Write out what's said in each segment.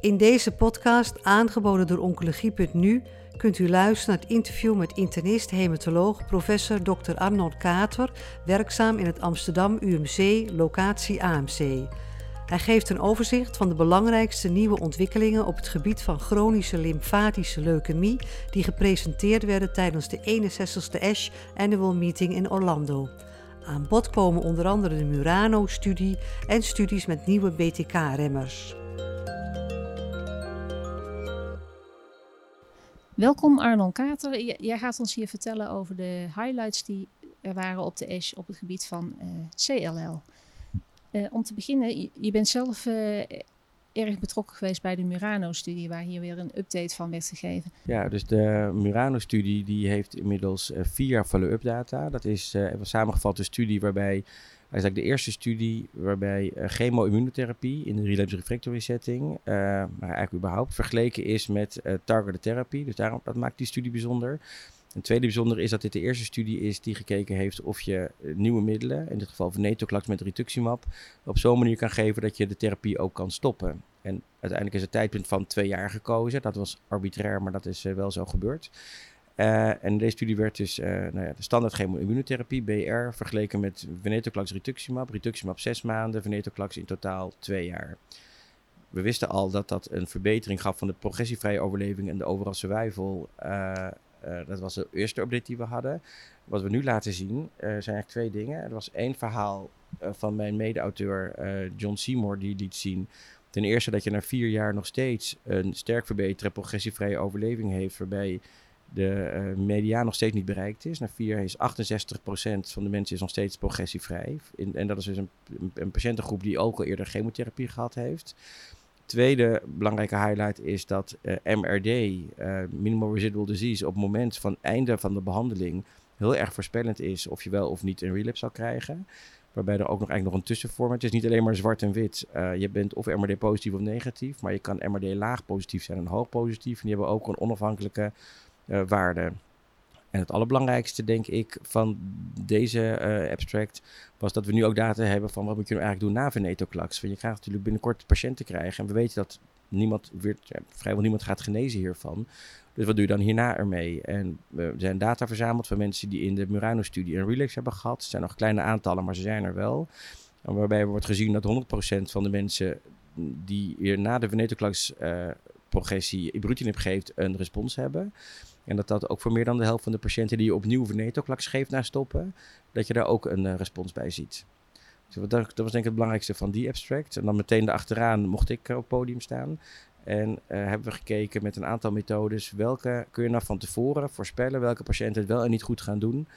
In deze podcast, aangeboden door Oncologie.nu, kunt u luisteren naar het interview met internist-hematoloog professor Dr. Arnold Kater, werkzaam in het Amsterdam UMC, locatie AMC. Hij geeft een overzicht van de belangrijkste nieuwe ontwikkelingen op het gebied van chronische lymfatische leukemie die gepresenteerd werden tijdens de 61ste ASH Annual Meeting in Orlando. Aan bod komen onder andere de Murano-studie en studies met nieuwe BTK-remmers. Welkom Arnon Kater. Jij gaat ons hier vertellen over de highlights die er waren op de ASH op het gebied van eh, CLL. Eh, om te beginnen, je, bent zelf eh, erg betrokken geweest bij de Murano-studie, waar hier weer een update van werd gegeven. Ja, dus de Murano-studie die heeft inmiddels vier jaar follow-up data. Dat is even samengevat een studie waarbij, eigenlijk de eerste studie waarbij eh, chemo-immunotherapie in de relapse refractory setting, eh, maar eigenlijk überhaupt vergeleken is met eh, targeted therapie. Dus daarom, dat maakt die studie bijzonder. Een tweede bijzonder is dat dit de eerste studie is die gekeken heeft of je eh, nieuwe middelen, in dit geval venetoclax met rituximab, op zo'n manier kan geven dat je de therapie ook kan stoppen. En uiteindelijk is het tijdpunt van twee jaar gekozen. Dat was arbitrair, maar dat is eh, wel zo gebeurd. Eh, en deze studie werd dus eh, nou ja, de standaard chemoimmunotherapie, BR, vergeleken met venetoclax rituximab. Rituximab zes maanden, venetoclax in totaal twee jaar. We wisten al dat dat een verbetering gaf van de progressievrije overleving en de overall survival. Eh, dat was de eerste update die we hadden. Wat we nu laten zien zijn eigenlijk twee dingen. Er was één verhaal van mijn mede-auteur John Seymour die liet zien Ten eerste dat je na vier jaar nog steeds een sterk verbeterde progressievrije overleving heeft, waarbij de eh mediaan nog steeds niet bereikt is. Na vier jaar is 68% van de mensen is nog steeds progressievrij. In, en dat is dus een, een, patiëntengroep die ook al eerder chemotherapie gehad heeft. Tweede belangrijke highlight is dat eh, MRD, eh, minimal residual disease, op het moment van einde van de behandeling heel erg voorspellend is of je wel of niet een relapse zal krijgen. Waarbij er ook nog eigenlijk nog een tussenvorm. Het is niet alleen maar zwart en wit. Uh, je bent of MRD positief of negatief. Maar je kan MRD laag positief zijn en hoog positief. En die hebben ook een onafhankelijke uh, waarde. En het allerbelangrijkste, denk ik, van deze uh, abstract was dat we nu ook data hebben van wat moet je nou eigenlijk doen na venetoclax. Want je gaat natuurlijk binnenkort patiënten krijgen. En we weten dat niemand weer, vrijwel niemand gaat genezen hiervan. Dus wat doe je dan hierna ermee? En er zijn data verzameld van mensen die in de Murano-studie een relapse hebben gehad. Het zijn nog kleine aantallen, maar ze zijn er wel. En waarbij wordt gezien dat 100% van de mensen die hier na de venetoclax uh, progressie ibrutinib geeft, een respons hebben. En dat dat ook voor meer dan de helft van de patiënten die je opnieuw venetoclax geeft na stoppen, dat je daar ook een uh, respons bij ziet. Dus dat, dat, was denk ik het belangrijkste van die abstract. En dan meteen daarachteraan mocht ik op het podium staan. En uh, hebben we gekeken met een aantal methodes welke kun je nou van tevoren voorspellen welke patiënten het wel en niet goed gaan doen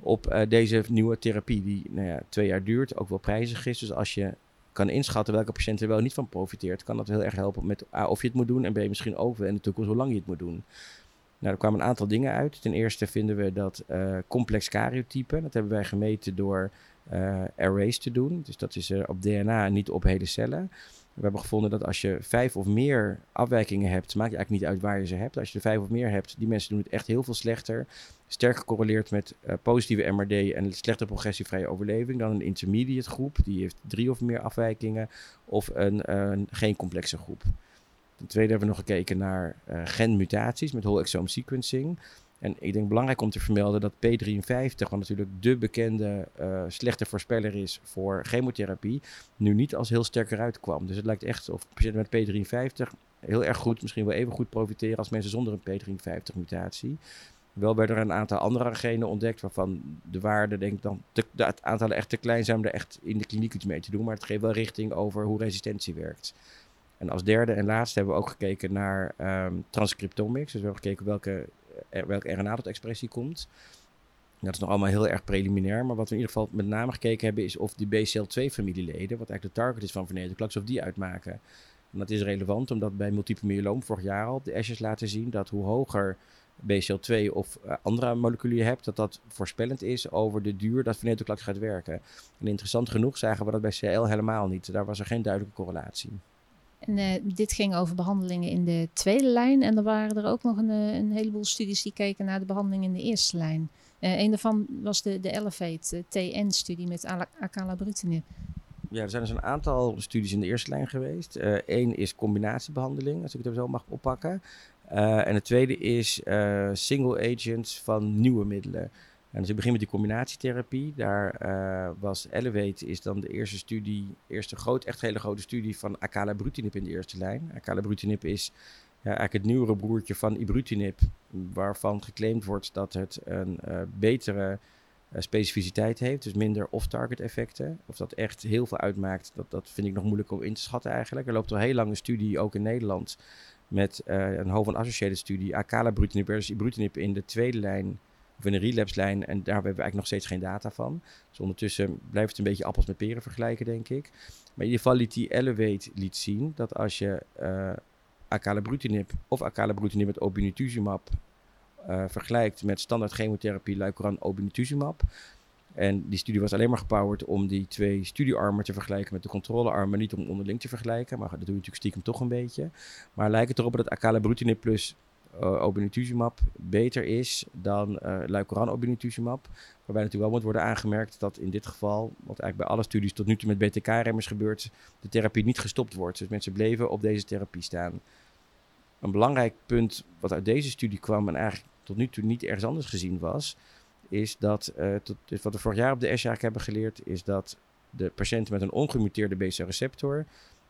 op uh, deze nieuwe therapie die nou ja, twee jaar duurt, ook wel prijzig is. Dus als je kan inschatten welke patiënt er wel niet van profiteert, kan dat heel erg helpen met A, of je het moet doen en B misschien ook wel in de toekomst hoe lang je het moet doen. Nou, er kwamen een aantal dingen uit. Ten eerste vinden we dat uh, complex karyotypen, dat hebben wij gemeten door uh, arrays te doen. Dus dat is uh, op DNA niet op hele cellen. We hebben gevonden dat als je vijf of meer afwijkingen hebt, maakt het eigenlijk niet uit waar je ze hebt. Als je er vijf of meer hebt, die mensen doen het echt heel veel slechter. Sterk gecorreleerd met positieve MRD en slechte progressievrije overleving dan een intermediate groep. Die heeft drie of meer afwijkingen. Of een, een geen complexe groep. Ten tweede hebben we nog gekeken naar uh, genmutaties met whole exome sequencing. En ik denk belangrijk om te vermelden dat P53, wat natuurlijk de bekende uh, slechte voorspeller is voor chemotherapie, nu niet als heel sterk eruit kwam. Dus het lijkt echt of patiënten met P53 heel erg goed, misschien wel even goed profiteren als mensen zonder een P53-mutatie. Wel werden er een aantal andere genen ontdekt waarvan de waarde, denk ik dan, te, de, het aantal echt te klein zijn om er echt in de kliniek iets mee te doen. Maar het geeft wel richting over hoe resistentie werkt. En als derde en laatste hebben we ook gekeken naar um, transcriptomics. Dus we hebben gekeken welke welke RNA tot expressie komt. Dat is nog allemaal heel erg preliminair, maar wat we in ieder geval met name gekeken hebben is of die BCL2-familieleden, wat eigenlijk de target is van venetoclax, of die uitmaken. En dat is relevant omdat bij multiple myeloom vorig jaar al de ashes laten zien dat hoe hoger BCL2 of uh, andere moleculen je hebt, dat dat voorspellend is over de duur dat venetoclax gaat werken. En interessant genoeg zagen we dat bij CL helemaal niet. Daar was er geen duidelijke correlatie. En uh, dit ging over behandelingen in de tweede lijn. En er waren er ook nog een, uh, een heleboel studies die keken naar de behandeling in de eerste lijn. Uh, een daarvan was de, de Elevate TN-studie met acalabrutinib. Ja, er zijn dus een aantal studies in de eerste lijn geweest. Eén is combinatiebehandeling, als ik het zo mag oppakken. en het tweede is single agents van nieuwe middelen. En dus ik begin met die combinatietherapie. Daar uh, was Elevate is dan de eerste studie, eerste groot, echt hele grote studie van acalabrutinib in de eerste lijn. Acalabrutinib is eigenlijk het nieuwere broertje van ibrutinib, waarvan geclaimd wordt dat het een uh, betere uh, specificiteit heeft, dus minder off-target effecten. Of dat echt heel veel uitmaakt, dat, dat vind ik nog moeilijk om in te schatten eigenlijk. Er loopt al heel lang een studie, ook in Nederland, met een Hoven Associated studie, acalabrutinib versus ibrutinib in de tweede lijn of in een relapse-lijn. En daar hebben we eigenlijk nog steeds geen data van. Dus ondertussen blijft het een beetje appels met peren vergelijken, denk ik. Maar in ieder geval liet die Elevate liet zien dat als je uh, acalabrutinib of acalabrutinib met obinutuzumab uh, vergelijkt met standaard chemotherapie Leukeran obinutuzumab. En die studie was alleen maar gepowerd om die twee studiearmen te vergelijken met de controlearmen, niet om onderling te vergelijken. Maar dat doe je natuurlijk stiekem toch een beetje. Maar lijkt het erop dat acalabrutinib plus uh, obinutuzumab beter is dan uh, leukoran obinutuzumab. Waarbij natuurlijk wel moet worden aangemerkt dat in dit geval, wat eigenlijk bij alle studies tot nu toe met BTK-remmers gebeurt, de therapie niet gestopt wordt. Dus mensen bleven op deze therapie staan. Een belangrijk punt wat uit deze studie kwam en eigenlijk tot nu toe niet ergens anders gezien was, is dat, uh, tot, wat we vorig jaar op de ESH hebben geleerd, is dat de patiënten met een ongemuteerde BCR-receptor,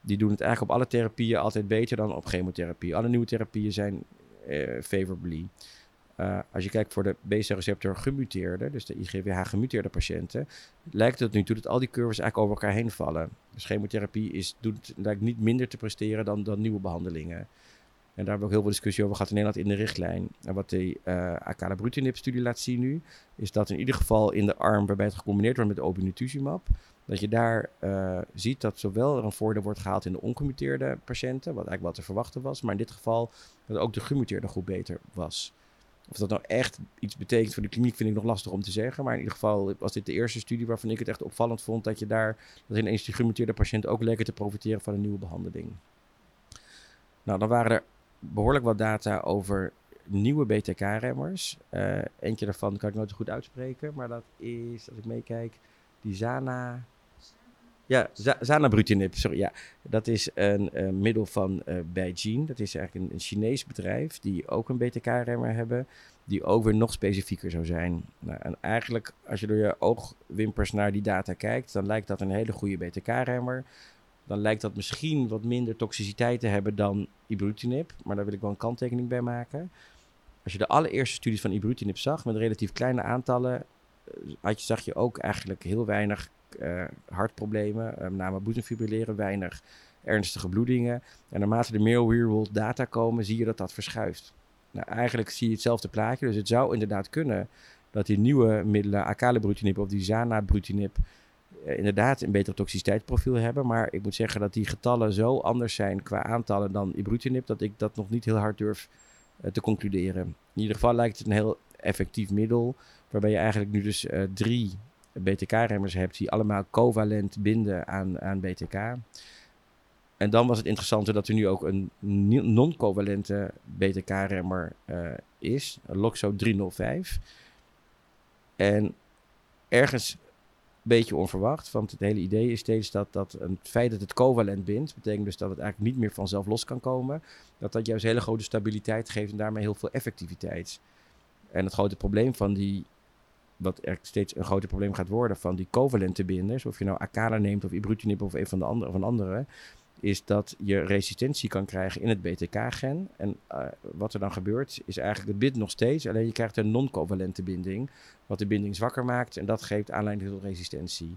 die doen het eigenlijk op alle therapieën altijd beter dan op chemotherapie. Alle nieuwe therapieën zijn favorably. Uh, als je kijkt voor de BCR-receptor gemuteerde, dus de IGWH-gemuteerde patiënten, lijkt het nu toe dat al die curves eigenlijk over elkaar heen vallen. Dus chemotherapie is, doet, lijkt niet minder te presteren dan, dan nieuwe behandelingen. En daar hebben we ook heel veel discussie over gehad in Nederland in de richtlijn. En wat de uh, acalabrutinib-studie laat zien nu, is dat in ieder geval in de arm waarbij het gecombineerd wordt met obinutuzumab, dat je daar uh, ziet dat zowel er een voordeel wordt gehaald in de ongemuteerde patiënten, wat eigenlijk wat te verwachten was, maar in dit geval dat ook de gemuteerde groep beter was. Of dat nou echt iets betekent voor de kliniek, vind ik nog lastig om te zeggen. Maar in ieder geval was dit de eerste studie waarvan ik het echt opvallend vond dat je daar, dat ineens die gemuteerde patiënt ook lekker te profiteren van een nieuwe behandeling. Nou, dan waren er behoorlijk wat data over nieuwe BTK-remmers. Uh, eentje daarvan kan ik nooit goed uitspreken, maar dat is, als ik meekijk, die Zana. Ja, Zanabrutinib, sorry. Ja. Dat is een uh, middel van uh, Beijing. Dat is eigenlijk een, een, Chinees bedrijf die ook een BTK-remmer hebben. Die ook weer nog specifieker zou zijn. Nou, en eigenlijk, als je door je oogwimpers naar die data kijkt, dan lijkt dat een hele goede BTK-remmer. Dan lijkt dat misschien wat minder toxiciteit te hebben dan ibrutinib. Maar daar wil ik wel een kanttekening bij maken. Als je de allereerste studies van ibrutinib zag, met relatief kleine aantallen, eh, had zag je ook eigenlijk heel weinig uh, hartproblemen, uh, met name boezemfibrilleren, weinig ernstige bloedingen. En naarmate er meer real-world data komen, zie je dat dat verschuift. Nou, eigenlijk zie je hetzelfde plaatje, dus het zou inderdaad kunnen dat die nieuwe middelen, acalabrutinib of die zanabrutinib, uh, inderdaad een beter toxiciteitsprofiel hebben. Maar ik moet zeggen dat die getallen zo anders zijn qua aantallen dan ibrutinib, dat ik dat nog niet heel hard durf te concluderen. In ieder geval lijkt het een heel effectief middel, waarbij je eigenlijk nu dus drie BTK-remmers hebt die allemaal covalent binden aan, aan BTK. En dan was het interessante dat er nu ook een non-covalente BTK-remmer uh, is, Loxo 305. En ergens een beetje onverwacht, want het hele idee is steeds dat, dat het feit dat het covalent bindt, betekent dus dat het eigenlijk niet meer vanzelf los kan komen, dat dat juist hele grote stabiliteit geeft en daarmee heel veel effectiviteit. En het grote probleem van die wat er steeds een groter probleem gaat worden van die covalente binders, of je nou Acala neemt of ibrutinib of een van de andere, een andere, is dat je resistentie kan krijgen in het BTK-gen. En uh, wat er dan gebeurt, is eigenlijk het bind nog steeds, alleen je krijgt een non-covalente binding, wat de binding zwakker maakt en dat geeft aanleiding tot resistentie.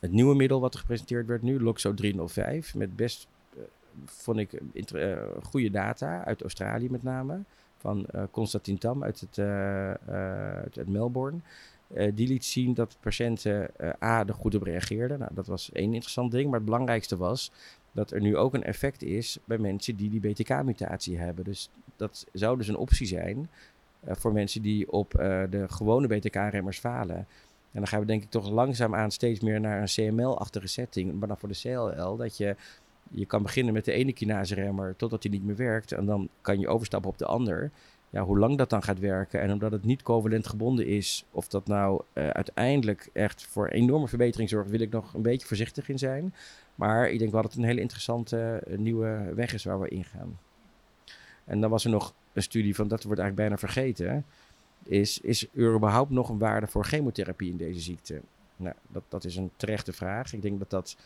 Het nieuwe middel wat er gepresenteerd werd nu, Loxo 305, met best, uh, vond ik, uh, goede data, uit Australië met name van uh, Constantin Tam uit, het, uh, uit Melbourne. die liet zien dat patiënten A er goed op reageerden. Nou, dat was één interessant ding. Maar het belangrijkste was dat er nu ook een effect is bij mensen die die BTK-mutatie hebben. Dus dat zou dus een optie zijn voor mensen die op de gewone BTK-remmers falen. En dan gaan we denk ik toch langzaamaan steeds meer naar een CML-achtige setting, maar dan voor de CLL, dat je je kan beginnen met de ene kinase-remmer totdat die niet meer werkt. En dan kan je overstappen op de ander. ja, hoe lang dat dan gaat werken. En omdat het niet covalent gebonden is, of dat nou uh, uiteindelijk echt voor enorme verbetering zorgt, wil ik nog een beetje voorzichtig in zijn. Maar ik denk wel dat het een hele interessante uh, nieuwe weg is waar we ingaan. En dan was er nog een studie van, dat wordt eigenlijk bijna vergeten. Is, is er überhaupt nog een waarde voor chemotherapie in deze ziekte? Nou, dat, dat is een terechte vraag. Ik denk dat dat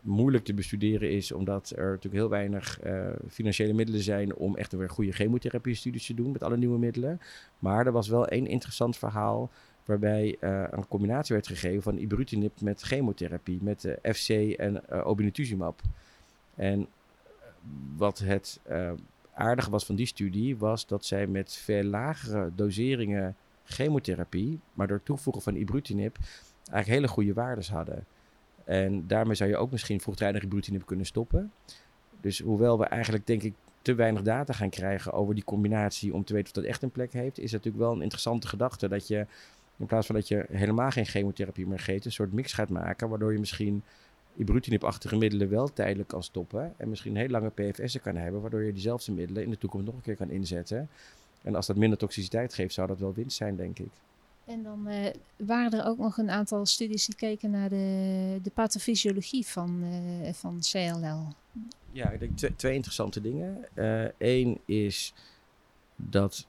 moeilijk te bestuderen is, omdat er natuurlijk heel weinig uh, financiële middelen zijn om echt weer goede chemotherapie-studies te doen met alle nieuwe middelen. Maar er was wel één interessant verhaal waarbij uh, een combinatie werd gegeven van ibrutinib met chemotherapie, met FC en uh, obinutuzumab. En wat het aardige was van die studie, was dat zij met veel lagere doseringen chemotherapie, maar door toevoegen van ibrutinib, eigenlijk hele goede waardes hadden. En daarmee zou je ook misschien vroegtijdig ibrutinib kunnen stoppen. Dus hoewel we eigenlijk, denk ik, te weinig data gaan krijgen over die combinatie om te weten of dat echt een plek heeft, is het natuurlijk wel een interessante gedachte dat je in plaats van dat je helemaal geen chemotherapie meer geeft, een soort mix gaat maken, waardoor je misschien ibrutinib-achtige middelen wel tijdelijk kan stoppen en misschien heel lange PFS'en kan hebben, waardoor je diezelfde middelen in de toekomst nog een keer kan inzetten. En als dat minder toxiciteit geeft, zou dat wel winst zijn, denk ik. En dan uh, waren er ook nog een aantal studies die keken naar de, de pathofysiologie van, uh, van CLL. Ja, ik denk twee, interessante dingen. Eén uh, is dat,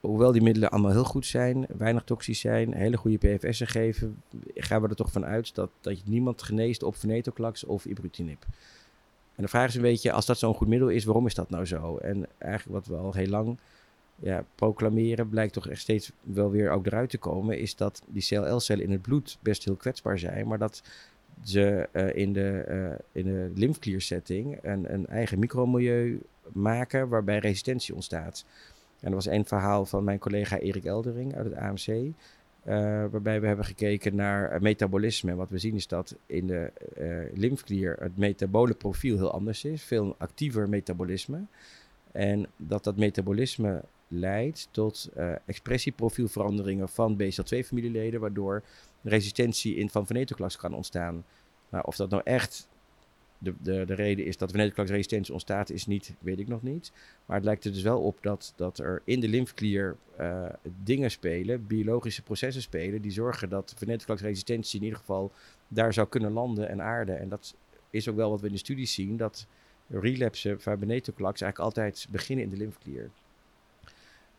hoewel die middelen allemaal heel goed zijn, weinig toxisch zijn, hele goede PFS'en geven, gaan we er toch van uit dat, dat je niemand geneest op venetoclax of ibrutinib. En de vraag is een beetje, als dat zo'n goed middel is, waarom is dat nou zo? En eigenlijk wat we al heel lang ja, proclameren, blijkt toch echt steeds wel weer ook eruit te komen, is dat die CLL-cellen in het bloed best heel kwetsbaar zijn, maar dat ze uh, in de, uh, in de lymfkliersetting een, een eigen micromilieu maken waarbij resistentie ontstaat. En dat was een verhaal van mijn collega Erik Eldering uit het AMC. Uh, waarbij we hebben gekeken naar metabolisme. En wat we zien is dat in de lymfklier het metabole profiel heel anders is. Veel actiever metabolisme. En dat dat metabolisme leidt tot uh, expressieprofielveranderingen van BCL2-familieleden, waardoor resistentie in van venetoclax kan ontstaan. Nou, of dat nou echt de, de, de reden is dat venetoclax-resistentie ontstaat, is niet, weet ik nog niet. Maar het lijkt er dus wel op dat, dat er in de lymfeklier uh, dingen spelen, biologische processen spelen, die zorgen dat venetoclax-resistentie in ieder geval daar zou kunnen landen en aarden. En dat is ook wel wat we in de studies zien, dat relapsen van venetoclax eigenlijk altijd beginnen in de lymfeklier.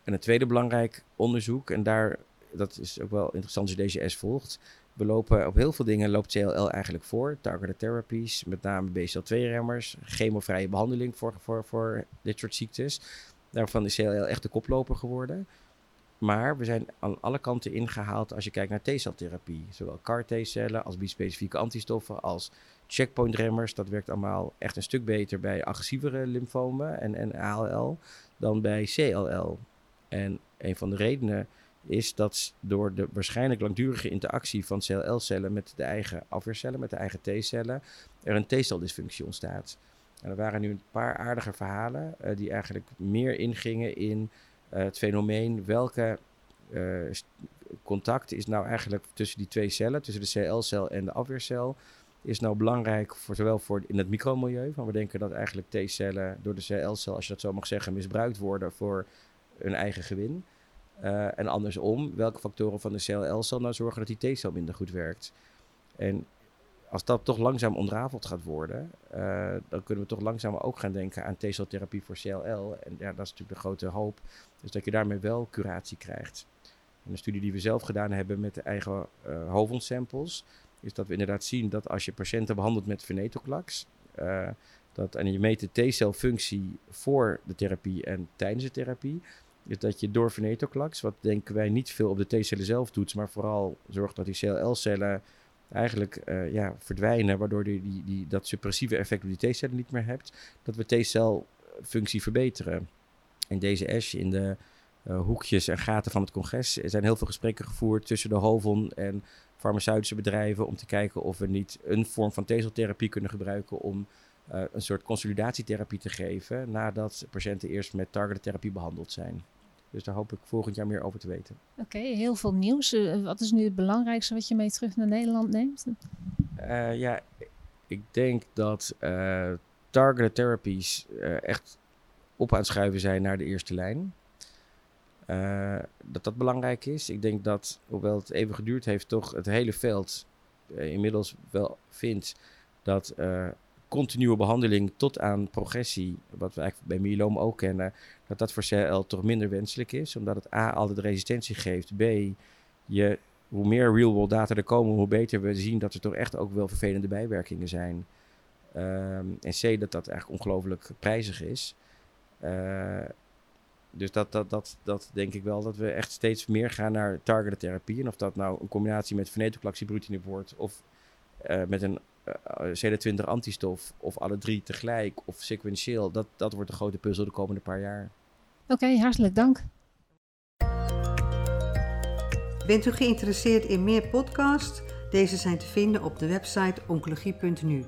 En een tweede belangrijk onderzoek, en daar, dat is ook wel interessant als je deze S volgt. We lopen op heel veel dingen, loopt CLL eigenlijk voor. Targeted therapies, met name BCL2-remmers, chemovrije behandeling voor, voor, voor dit soort ziektes. Daarvan is CLL echt de koploper geworden. Maar we zijn aan alle kanten ingehaald als je kijkt naar T-celtherapie. Zowel CAR-T-cellen als bispecifieke antistoffen als checkpoint-remmers. Dat werkt allemaal echt een stuk beter bij agressievere lymfomen en, en ALL dan bij CLL. En een van de redenen is dat door de waarschijnlijk langdurige interactie van CLL-cellen met de eigen afweercellen, met de eigen T-cellen, er een T-celdysfunctie ontstaat. En er waren nu een paar aardige verhalen uh, die eigenlijk meer ingingen in uh, het fenomeen welke uh, contact is nou eigenlijk tussen die twee cellen, tussen de CL-cel en de afweercel, is nou belangrijk voor zowel voor in het micromilieu. Van we denken dat eigenlijk T-cellen door de CL-cel, als je dat zo mag zeggen, misbruikt worden voor hun eigen gewin. Uh, en andersom, welke factoren van de CLL-cel nou zorgen dat die T-cel minder goed werkt. En als dat toch langzaam ontrafeld gaat worden, uh, dan kunnen we toch langzaam ook gaan denken aan T-celtherapie voor CLL. En ja, dat is natuurlijk de grote hoop. Dus dat je daarmee wel curatie krijgt. En een studie die we zelf gedaan hebben met de eigen uh, hoofdsamples, is dat we inderdaad zien dat als je patiënten behandelt met venetoclax, dat, en je meet de T-celfunctie voor de therapie en tijdens de therapie, is dat je door venetoclax, wat denken wij niet veel op de T-cellen zelf doet, maar vooral zorgt dat die CLL-cellen eigenlijk uh, ja, verdwijnen, waardoor je die, die, dat suppressieve effect op die T-cellen niet meer hebt, dat we T-celfunctie verbeteren. In deze ASH, in de uh, hoekjes en gaten van het congres, zijn heel veel gesprekken gevoerd tussen de HOVON en farmaceutische bedrijven om te kijken of we niet een vorm van T-celtherapie kunnen gebruiken om uh, een soort consolidatietherapie te geven nadat patiënten eerst met targeted therapie behandeld zijn. Dus daar hoop ik volgend jaar meer over te weten. Oké, okay, heel veel nieuws. Uh, wat is nu het belangrijkste wat je mee terug naar Nederland neemt? Uh, ja, ik denk dat targeted therapies echt op aan het schuiven zijn naar de eerste lijn. uh, dat dat belangrijk is. Ik denk dat, hoewel het even geduurd heeft, toch het hele veld inmiddels wel vindt dat continue behandeling tot aan progressie, wat we eigenlijk bij myeloom ook kennen, dat dat voor CL toch minder wenselijk is, omdat het A altijd resistentie geeft, B je, hoe meer real-world data er komen, hoe beter we zien dat er toch echt ook wel vervelende bijwerkingen zijn. Ehm, en C, dat dat eigenlijk ongelooflijk prijzig is. Uh, dus dat, dat, dat, dat denk ik wel dat we echt steeds meer gaan naar targeted therapie. En of dat nou een combinatie met venetoclaxibutine wordt of uh, met een CD20 antistof of alle drie tegelijk of sequentieel, dat, dat wordt de grote puzzel de komende paar jaar. Oké, hartelijk dank. Bent u geïnteresseerd in meer podcasts? Deze zijn te vinden op de website oncologie.nu.